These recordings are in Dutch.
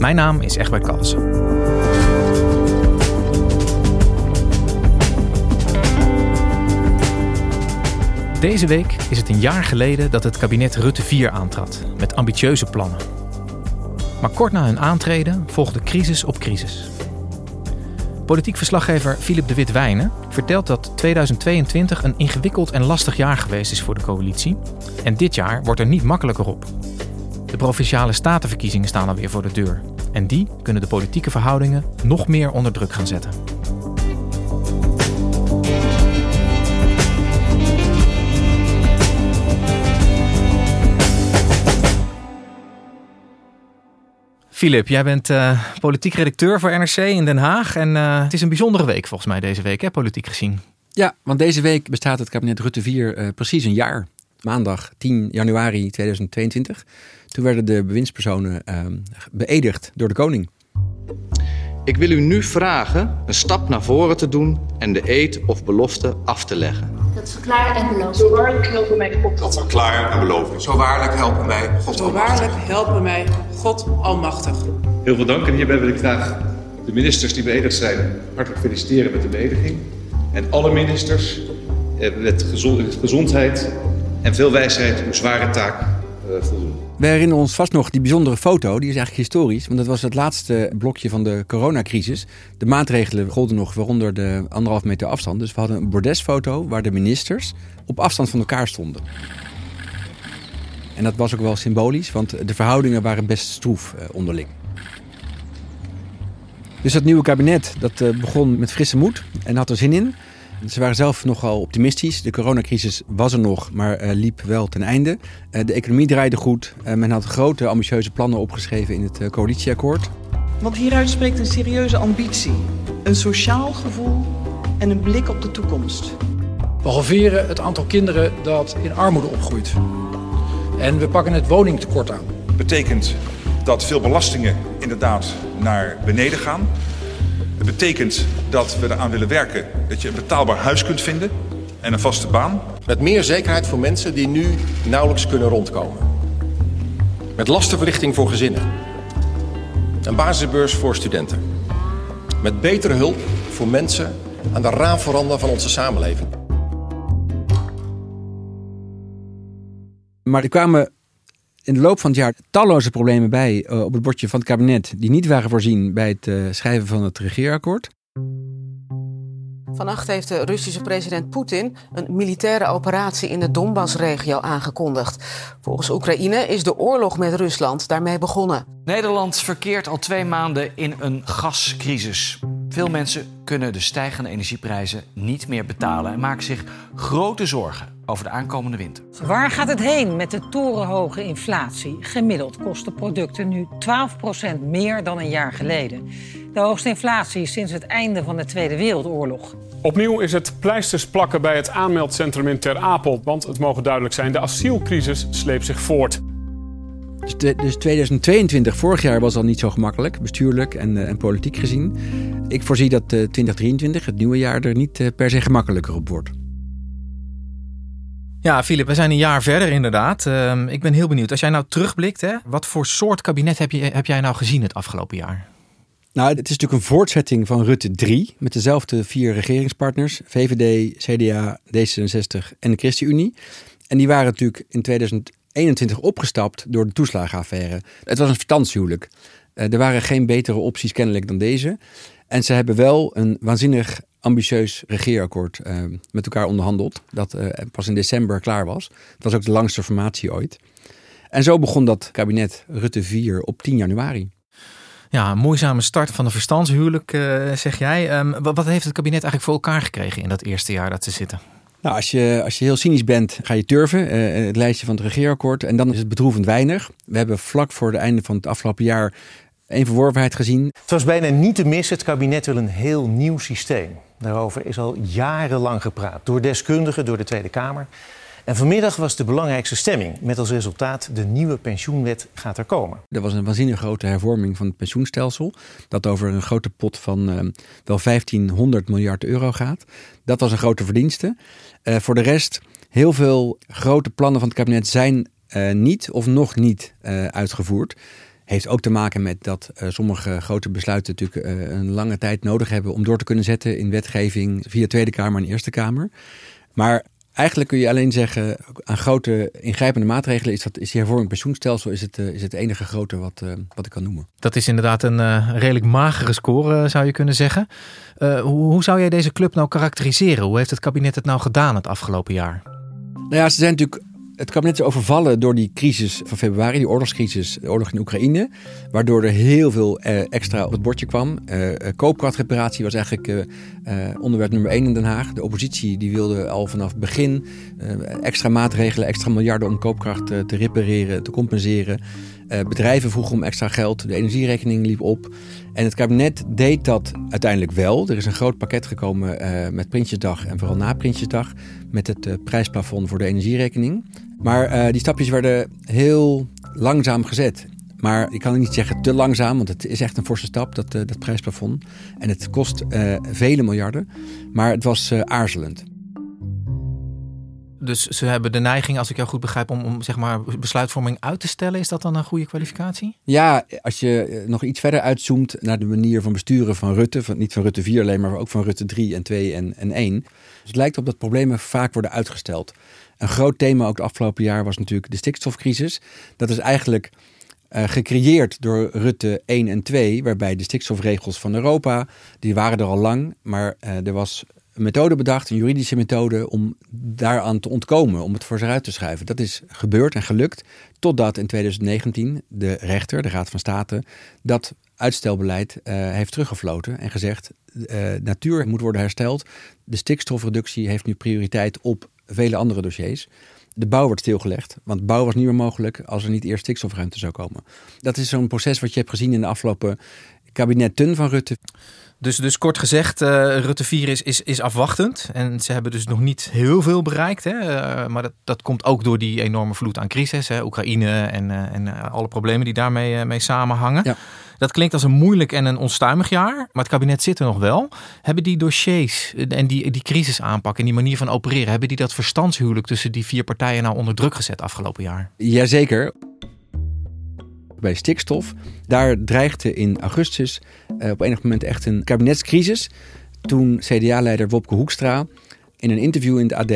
Mijn naam is Egbert Kalsen. Deze week is het een jaar geleden dat het kabinet Rutte 4 aantrad met ambitieuze plannen. Maar kort na hun aantreden volgde crisis op crisis. Politiek verslaggever Philip de Wit Wijnen vertelt dat 2022 een ingewikkeld en lastig jaar geweest is voor de coalitie. En dit jaar wordt er niet makkelijker op. De provinciale statenverkiezingen staan alweer voor de deur. En die kunnen de politieke verhoudingen nog meer onder druk gaan zetten. Philip, jij bent eh, politiek redacteur voor NRC in Den Haag. En eh, het is een bijzondere week volgens mij deze week, hè, politiek gezien. Ja, want deze week bestaat het kabinet Rutte 4 eh, precies een jaar. Maandag 10 januari 2022. Toen werden de bewindspersonen eh, beëdigd door de koning. Ik wil u nu vragen een stap naar voren te doen en de eed of belofte af te leggen. Dat verklaar en beloof. Zo waarlijk helpen mij God. Dat verklaar en beloof ik. Zo waarlijk helpen mij God Zo Almachtig. waarlijk helpen mij God Almachtig. Heel veel dank en hierbij wil ik graag de ministers die beëdigd zijn hartelijk feliciteren met de beëdiging. En alle ministers eh, met gezo- gezondheid en veel wijsheid uw zware taak. We herinneren ons vast nog die bijzondere foto, die is eigenlijk historisch. Want dat was het laatste blokje van de coronacrisis. De maatregelen golden nog, waaronder de anderhalf meter afstand. Dus we hadden een bordesfoto waar de ministers op afstand van elkaar stonden. En dat was ook wel symbolisch, want de verhoudingen waren best stroef eh, onderling. Dus dat nieuwe kabinet, dat eh, begon met frisse moed en had er zin in. Ze waren zelf nogal optimistisch. De coronacrisis was er nog, maar eh, liep wel ten einde. Eh, de economie draaide goed. Eh, men had grote, ambitieuze plannen opgeschreven in het coalitieakkoord. Want hieruit spreekt een serieuze ambitie, een sociaal gevoel en een blik op de toekomst. We halveren het aantal kinderen dat in armoede opgroeit. En we pakken het woningtekort aan. betekent dat veel belastingen inderdaad naar beneden gaan. Het betekent dat we eraan willen werken dat je een betaalbaar huis kunt vinden en een vaste baan. Met meer zekerheid voor mensen die nu nauwelijks kunnen rondkomen. Met lastenverlichting voor gezinnen. Een basisbeurs voor studenten. Met betere hulp voor mensen aan de raamveranda van onze samenleving. Maar er kwamen in de loop van het jaar talloze problemen bij eh, op het bordje van het kabinet. die niet waren voorzien bij het eh, schrijven van het regeerakkoord. Vannacht heeft de Russische president Poetin een militaire operatie in de Donbassregio aangekondigd. Volgens Oekraïne is de oorlog met Rusland daarmee begonnen. Nederland verkeert al twee maanden in een gascrisis. Veel mensen kunnen de stijgende energieprijzen niet meer betalen en maken zich grote zorgen over de aankomende winter. Waar gaat het heen met de torenhoge inflatie? Gemiddeld kosten producten nu 12% meer dan een jaar geleden. De hoogste inflatie sinds het einde van de Tweede Wereldoorlog. Opnieuw is het pleisters plakken bij het aanmeldcentrum in Ter Apel. Want het mogen duidelijk zijn, de asielcrisis sleept zich voort. Dus, de- dus 2022, vorig jaar, was al niet zo gemakkelijk, bestuurlijk en, eh, en politiek gezien. Ik voorzie dat eh, 2023, het nieuwe jaar, er niet eh, per se gemakkelijker op wordt. Ja, Philip, we zijn een jaar verder inderdaad. Ehm, ik ben heel benieuwd. Als jij nou terugblikt, hè, wat voor soort kabinet heb, je, heb jij nou gezien het afgelopen jaar? Nou, het is natuurlijk een voortzetting van Rutte 3 met dezelfde vier regeringspartners: VVD, CDA, D66 en de ChristenUnie. En die waren natuurlijk in 2021 opgestapt door de toeslagenaffaire. Het was een verstandshuwelijk. Eh, er waren geen betere opties kennelijk dan deze. En ze hebben wel een waanzinnig ambitieus regeerakkoord eh, met elkaar onderhandeld. Dat eh, pas in december klaar was. Het was ook de langste formatie ooit. En zo begon dat kabinet Rutte 4 op 10 januari. Ja, een moeizame start van een verstandshuwelijk, eh, zeg jij. Ehm, wat, heeft het kabinet eigenlijk voor elkaar gekregen in dat eerste jaar dat ze zitten? Nou, als je, als je heel cynisch bent, ga je turven. het lijstje van het regeerakkoord. En dan is het bedroevend weinig. We hebben vlak voor het einde van het afgelopen jaar een verworvenheid gezien. Het was bijna niet te missen. Het kabinet wil een heel nieuw systeem. Daarover is al jarenlang gepraat. Door deskundigen, door de Tweede Kamer. En vanmiddag was de belangrijkste stemming. Met als resultaat de nieuwe pensioenwet gaat er komen. Er was een waanzinnig grote hervorming van het pensioenstelsel. Dat over een grote pot van uh, wel 1500 miljard euro gaat. Dat was een grote verdienste. Uh, voor de rest, heel veel grote plannen van het kabinet zijn uh, niet of nog niet uitgevoerd. Heeft ook te maken met dat sommige grote besluiten natuurlijk een lange tijd nodig hebben om door te kunnen zetten in wetgeving via Tweede Kamer en Eerste Kamer. Maar Eigenlijk kun je alleen zeggen, aan grote ingrijpende maatregelen is, dat, is die hervorming pensioenstelsel is het, uh, is het enige grote wat, wat ik kan noemen. Dat is inderdaad een redelijk magere score, zou je kunnen zeggen. Hoe, hoe, zou jij deze club nou karakteriseren? Hoe heeft het kabinet het nou gedaan het afgelopen jaar? Nou ja, ze zijn natuurlijk het kabinet is overvallen door die crisis van februari, die oorlogscrisis, de oorlog in Oekraïne. Waardoor er heel veel eh, extra op het bordje kwam. Uh, koopkrachtreparatie was eigenlijk onderwerp nummer één in Den Haag. De oppositie die wilde al vanaf begin extra maatregelen, extra miljarden om koopkracht te repareren, te compenseren. bedrijven vroegen om extra geld, de energierekening liep op. En het kabinet deed dat uiteindelijk wel. Er is een groot pakket gekomen met Prinsjesdag en vooral na Prinsjesdag. Met het prijsplafond voor de energierekening. Maar uh, die stapjes werden heel langzaam gezet. Maar ik kan niet zeggen te langzaam, want het is echt een forse stap, dat, uh, dat prijsplafond. En het kost uh, vele miljarden, maar het was aarzelend. Dus ze hebben de neiging, als ik jou goed begrijp, om, om zeg maar besluitvorming uit te stellen. Is dat dan een goede kwalificatie? Ja, als je nog iets verder uitzoomt naar de manier van besturen van Rutte. Van, niet van Rutte 4 alleen, maar ook van Rutte 3 en 2 en, en 1. Dus het lijkt op dat problemen vaak worden uitgesteld. Een groot thema ook het afgelopen jaar was natuurlijk de stikstofcrisis. Dat is eigenlijk uh, gecreëerd door Rutte 1 en 2, waarbij de stikstofregels van Europa, die waren er al lang, maar uh, er was een methode bedacht, een juridische methode, om daaraan te ontkomen, om het voor zich uit te schuiven. Dat is gebeurd en gelukt, totdat in 2019 de rechter, de Raad van State, dat uitstelbeleid uh, heeft teruggefloten en gezegd: uh, natuur moet worden hersteld. De stikstofreductie heeft nu prioriteit op vele andere dossiers. De bouw wordt stilgelegd, want bouw was niet meer mogelijk als er niet eerst stikstofruimte zou komen. Dat is zo'n proces wat je hebt gezien in de afgelopen kabinetten van Rutte. Dus, dus kort gezegd, uh, Rutte 4 is, is, is afwachtend. En ze hebben dus nog niet heel veel bereikt. Hè? Uh, maar dat, dat komt ook door die enorme vloed aan crisis. Hè? Oekraïne en, uh, en alle problemen die daarmee mee samenhangen. Ja. Dat klinkt als een moeilijk en een onstuimig jaar. Maar het kabinet zit er nog wel. Hebben die dossiers en die, die crisisaanpak en die manier van opereren... hebben die dat verstandshuwelijk tussen die vier partijen nou onder druk gezet afgelopen jaar? Jazeker bij stikstof. Daar dreigde in augustus uh, op enig moment echt een kabinetscrisis. Toen CDA-leider Wopke Hoekstra in een interview in de AD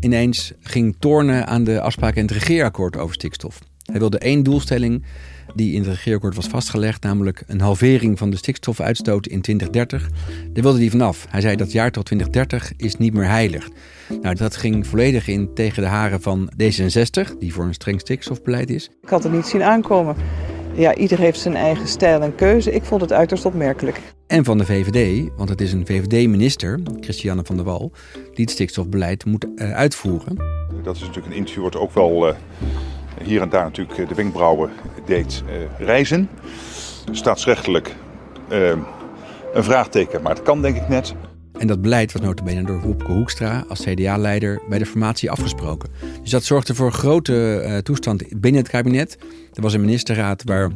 ineens ging tornen aan de afspraken in het regeerakkoord over stikstof. Hij wilde één doelstelling die in het regeerakkoord was vastgelegd, namelijk een halvering van de stikstofuitstoot in 2030. Daar wilde hij vanaf. Hij zei dat jaar tot 2030 is niet meer heilig. Nou, dat ging volledig in tegen de haren van D66, die voor een streng stikstofbeleid is. Ik had het niet zien aankomen. Ja, ieder heeft zijn eigen stijl en keuze. Ik vond het uiterst opmerkelijk. En van de VVD, want het is een VVD-minister, Christiane van der Wal, die het stikstofbeleid moet uh, uitvoeren. Dat is natuurlijk een interview wat ook wel uh, hier en daar natuurlijk de wenkbrauwen deed uh, reizen. Staatsrechtelijk een vraagteken, maar het kan denk ik net. En dat beleid was notabene door Wopke Hoekstra als CDA-leider bij de formatie afgesproken. Dus dat zorgde voor een grote uh, toestand binnen het kabinet. Er was een ministerraad waar,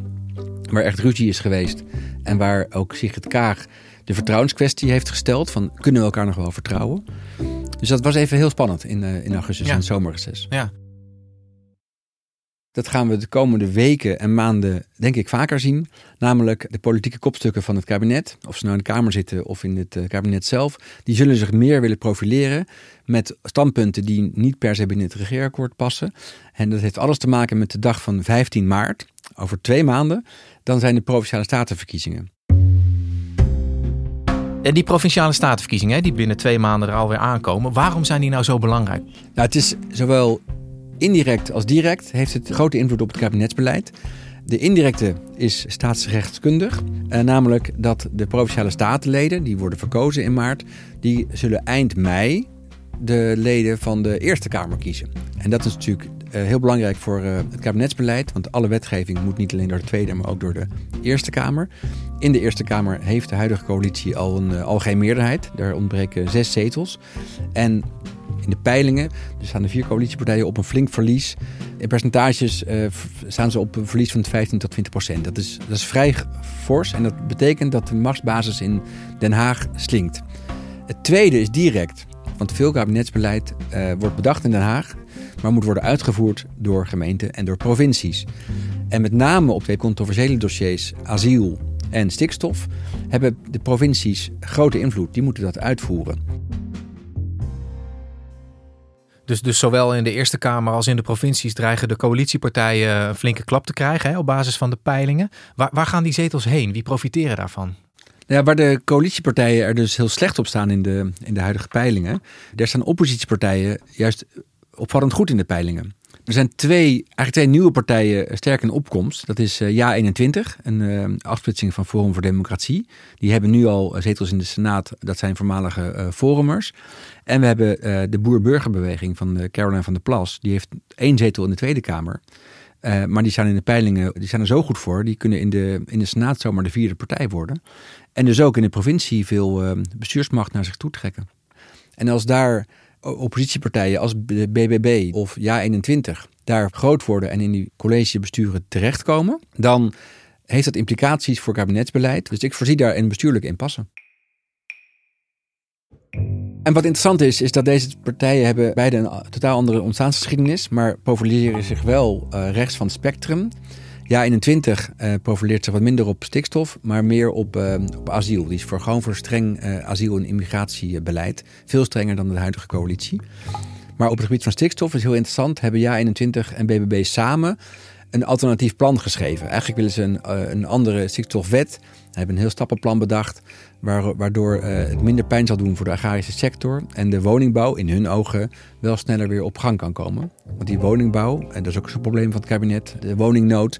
waar echt ruzie is geweest. En waar ook Sigrid Kaag de vertrouwenskwestie heeft gesteld. Van kunnen we elkaar nog wel vertrouwen? Dus dat was even heel spannend in, uh, in augustus ja. en zomerreces. Ja. Dat gaan we de komende weken en maanden, denk ik, vaker zien. Namelijk de politieke kopstukken van het kabinet, of ze nou in de Kamer zitten of in het kabinet zelf, die zullen zich meer willen profileren met standpunten die niet per se binnen het regeerakkoord passen. En dat heeft alles te maken met de dag van 15 maart, over twee maanden. Dan zijn de provinciale statenverkiezingen. En die provinciale statenverkiezingen, die binnen twee maanden er alweer aankomen, waarom zijn die nou zo belangrijk? Nou, het is zowel Indirect als direct heeft het grote invloed op het kabinetsbeleid. De indirecte is staatsrechtskundig, eh, namelijk dat de provinciale statenleden, die worden verkozen in maart, die zullen eind mei de leden van de Eerste Kamer kiezen. En dat is natuurlijk heel belangrijk voor het kabinetsbeleid. Want alle wetgeving moet niet alleen door de Tweede, maar ook door de Eerste Kamer. In de Eerste Kamer heeft de huidige coalitie al een al geen meerderheid. Daar ontbreken zes zetels. En in de peilingen dus staan de vier coalitiepartijen op een flink verlies. In percentages uh, staan ze op een verlies van 15 tot 20 procent. Dat is, dat is vrij fors en dat betekent dat de machtsbasis in Den Haag slinkt. Het tweede is direct. Want veel kabinetsbeleid uh, wordt bedacht in Den Haag, maar moet worden uitgevoerd door gemeenten en door provincies. En met name op twee controversiële dossiers, asiel en stikstof, hebben de provincies grote invloed. Die moeten dat uitvoeren. Dus, dus zowel in de Eerste Kamer als in de provincies dreigen de coalitiepartijen een flinke klap te krijgen hè, op basis van de peilingen. Waar, waar gaan die zetels heen? Wie profiteren daarvan? Ja, waar de coalitiepartijen er dus heel slecht op staan in de, in de huidige peilingen, daar staan oppositiepartijen juist opvallend goed in de peilingen. Er zijn twee, eigenlijk twee nieuwe partijen sterk in opkomst. Dat is uh, Ja21, een uh, afsplitsing van Forum voor Democratie. Die hebben nu al zetels in de Senaat. Dat zijn voormalige forumers. En we hebben de Boer-Burgerbeweging van Caroline van der Plas. Die heeft één zetel in de Tweede Kamer. maar die staan in de peilingen, die staan er zo goed voor. Die kunnen in de, in de Senaat zomaar de vierde partij worden. En dus ook in de provincie veel bestuursmacht naar zich toe trekken. En als daar oppositiepartijen als de BBB of Ja21 daar groot worden en in die collegebesturen terechtkomen, dan heeft dat implicaties voor kabinetsbeleid. Dus ik voorzie daar een bestuurlijke impasse. En wat interessant is, is dat deze partijen hebben beide een totaal andere ontstaansgeschiedenis, maar profileren zich wel uh, rechts van het spectrum. Ja, 21 uh, profileert zich wat minder op stikstof, maar meer op, uh, op asiel. Die is voor, gewoon voor streng uh, asiel- en immigratiebeleid. Veel strenger dan de huidige coalitie. Maar op het gebied van stikstof is heel interessant. Hebben Ja 21 en BBB samen een alternatief plan geschreven. Eigenlijk willen ze een, een andere stikstofwet. Ze hebben een heel stappenplan bedacht. Waardoor het minder pijn zal doen voor de agrarische sector. En de woningbouw in hun ogen wel sneller weer op gang kan komen. Want die woningbouw, en dat is ook zo'n probleem van het kabinet, de woningnood.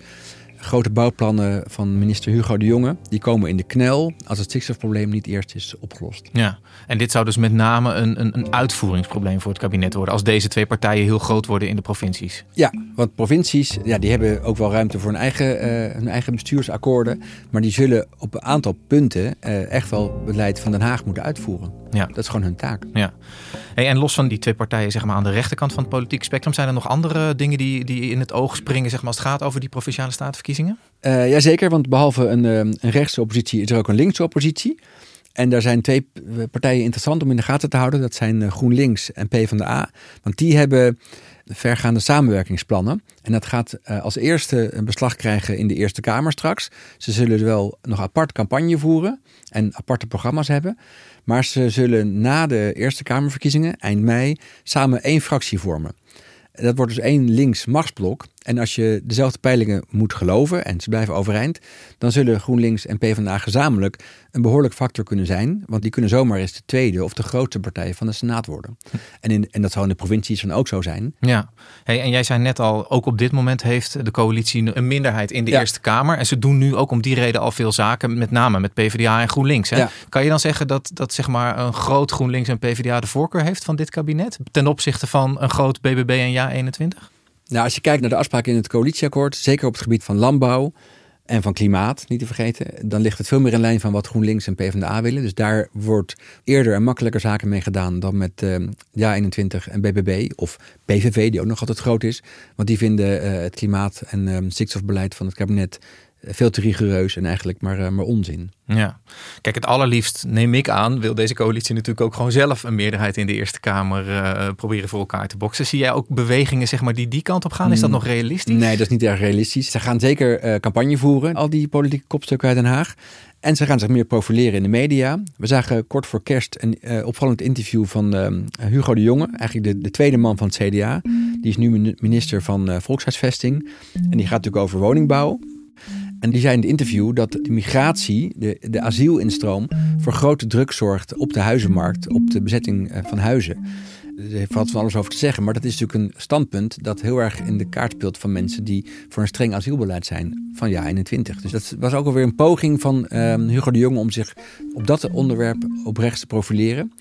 Grote bouwplannen van minister Hugo de Jonge, die komen in de knel als het stikstofprobleem niet eerst is opgelost. Ja, en dit zou dus met name een, een, een uitvoeringsprobleem voor het kabinet worden, als deze twee partijen heel groot worden in de provincies. Ja, want provincies, ja, die hebben ook wel ruimte voor een eigen, uh, hun eigen bestuursakkoorden, maar die zullen op een aantal punten uh, echt wel beleid van Den Haag moeten uitvoeren. Ja. Dat is gewoon hun taak. Ja. Hey, en los van die twee partijen zeg maar, aan de rechterkant van het politieke spectrum, zijn er nog andere dingen die, die in het oog springen zeg maar, als het gaat over die provinciale statenverkiezingen? Uh, Jazeker, want behalve een, een rechtse oppositie is er ook een linkse oppositie. En daar zijn twee partijen interessant om in de gaten te houden. Dat zijn GroenLinks en PvdA. Want die hebben vergaande samenwerkingsplannen. En dat gaat als eerste een beslag krijgen in de Eerste Kamer straks. Ze zullen wel nog apart campagne voeren en aparte programma's hebben. Maar ze zullen na de Eerste Kamerverkiezingen, eind mei, samen één fractie vormen. Dat wordt dus één links machtsblok. En als je dezelfde peilingen moet geloven en ze blijven overeind, dan zullen GroenLinks en PvdA gezamenlijk een behoorlijk factor kunnen zijn. Want die kunnen zomaar eens de tweede of de grootste partij van de Senaat worden. En, in, en dat zou in de provincies dan ook zo zijn. Ja, hey, en jij zei net al, ook op dit moment heeft de coalitie een minderheid in de Eerste Kamer. En ze doen nu ook om die reden al veel zaken, met name met PvdA en GroenLinks. Hè? Kan je dan zeggen dat, dat zeg maar een groot GroenLinks en PvdA de voorkeur heeft van dit kabinet? Ten opzichte van een groot BBB en Ja21? Nou, als je kijkt naar de afspraken in het coalitieakkoord, zeker op het gebied van landbouw en van klimaat, niet te vergeten, dan ligt het veel meer in lijn van wat GroenLinks en PvdA willen. Dus daar wordt eerder en makkelijker zaken mee gedaan dan met uh, Ja21 en BBB of PVV, die ook nog altijd groot is. Want die vinden uh, het klimaat- en uh, stikstofbeleid van het kabinet veel te rigoureus en eigenlijk maar, uh, maar onzin. Ja, kijk, het allerliefst neem ik aan, wil deze coalitie natuurlijk ook gewoon zelf een meerderheid in de Eerste Kamer uh, proberen voor elkaar te boksen. Zie jij ook bewegingen zeg maar, die die kant op gaan? Is dat mm. nog realistisch? Nee, dat is niet erg realistisch. Ze gaan zeker uh, campagne voeren, al die politieke kopstukken uit Den Haag. En ze gaan zich meer profileren in de media. We zagen kort voor kerst een uh, opvallend interview van Hugo de Jonge, eigenlijk de, de, tweede man van het CDA. Die is nu minister van Volkshuisvesting. En die gaat natuurlijk over woningbouw. En die zei in het interview dat de migratie, de, de asielinstroom, voor grote druk zorgt op de huizenmarkt, op de bezetting eh, van huizen. Er valt van alles over te zeggen, maar dat is natuurlijk een standpunt dat heel erg in de kaart speelt van mensen die voor een streng asielbeleid zijn van ja 21. Dus dat was ook alweer een poging van uh, Hugo de Jonge om zich op dat onderwerp oprecht te profileren.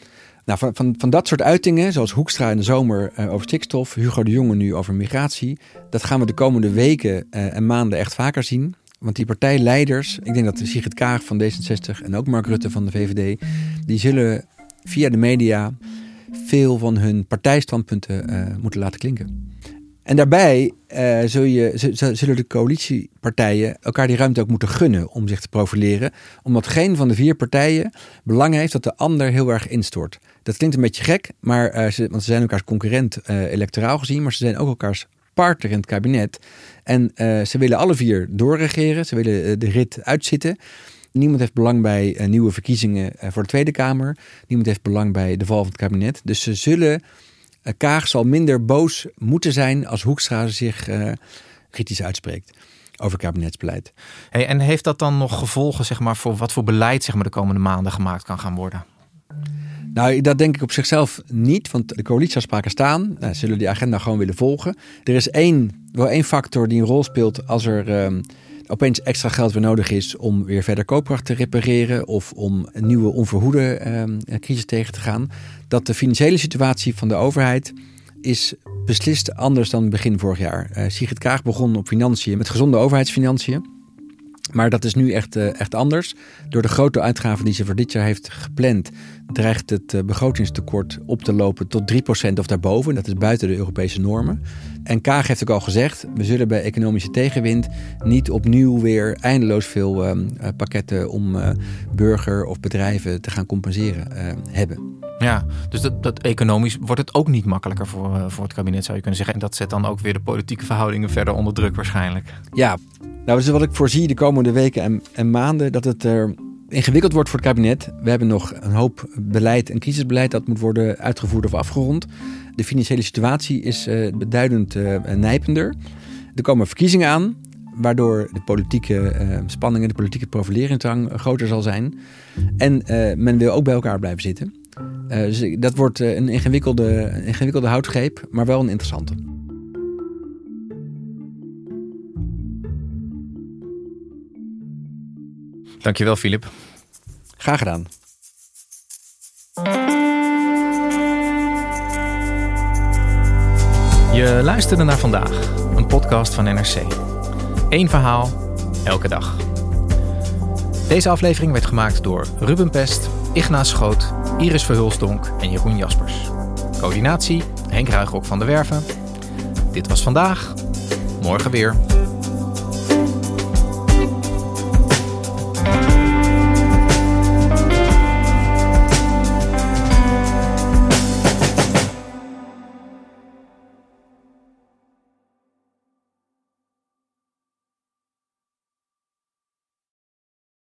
Nou, van, van, dat soort uitingen, zoals Hoekstra in de zomer uh, over stikstof, Hugo de Jonge nu over migratie, dat gaan we de komende weken uh, en maanden echt vaker zien. Want die partijleiders, ik denk dat Sigrid Kaag van D66 en ook Mark Rutte van de VVD, die zullen via de media veel van hun partijstandpunten uh, moeten laten klinken. En daarbij je, zullen de coalitiepartijen elkaar die ruimte ook moeten gunnen om zich te profileren. Omdat geen van de vier partijen belang heeft dat de ander heel erg instort. Dat klinkt een beetje gek, maar, uh, ze, want ze zijn elkaars concurrent electoraal gezien, maar ze zijn ook elkaars partner in het kabinet. En ze willen alle vier doorregeren, ze willen de rit uitzitten. Niemand heeft belang bij nieuwe verkiezingen voor de Tweede Kamer. Niemand heeft belang bij de val van het kabinet. Dus ze zullen Kaag zal minder boos moeten zijn als Hoekstra zich kritisch uitspreekt over kabinetsbeleid. Hey, en heeft dat dan nog gevolgen zeg maar, voor wat voor beleid zeg maar, de komende maanden gemaakt kan gaan worden? Nou, dat denk ik op zichzelf niet, want de coalitieafspraken staan. Nou, zullen die agenda gewoon willen volgen. Er is één, wel één factor die een rol speelt als er uh, opeens extra geld weer nodig is om weer verder koopkracht te repareren of om een nieuwe onverhoede uh, crisis tegen te gaan. Dat de financiële situatie van de overheid is beslist anders dan begin vorig jaar. Uh, Sigrid Kaag begon op financiën met gezonde overheidsfinanciën. Maar dat is nu echt, uh, echt anders. Door de grote uitgaven die ze voor dit jaar heeft gepland, dreigt het uh, begrotingstekort op te lopen tot 3% of daarboven. Dat is buiten de Europese normen. En Kaag heeft ook al gezegd, we zullen bij economische tegenwind niet opnieuw weer eindeloos veel uh, pakketten om burger of bedrijven te gaan compenseren hebben. Ja, dus dat, dat, economisch wordt het ook niet makkelijker voor, voor het kabinet, zou je kunnen zeggen. En dat zet dan ook weer de politieke verhoudingen verder onder druk waarschijnlijk. Ja, nou, dus wat ik voorzie de komende weken en, en maanden, dat het er ingewikkeld wordt voor het kabinet. We hebben nog een hoop beleid en crisisbeleid dat moet worden uitgevoerd of afgerond. De financiële situatie is uh, beduidend uh, nijpender. Er komen verkiezingen aan, waardoor de politieke uh, spanningen, de politieke profileringsdrang groter zal zijn. En men wil ook bij elkaar blijven zitten. dus dat wordt een ingewikkelde, ingewikkelde houtgreep, maar wel een interessante. Dankjewel, Filip. Graag gedaan. Je luisterde naar vandaag, een podcast van NRC. Eén verhaal, elke dag. Deze aflevering werd gemaakt door Ruben Pest, Ignaas Schoot, Iris Verhulsdonk en Jeroen Jaspers. Coördinatie Henk Ruigrok van de Werven. Dit was vandaag. Morgen weer.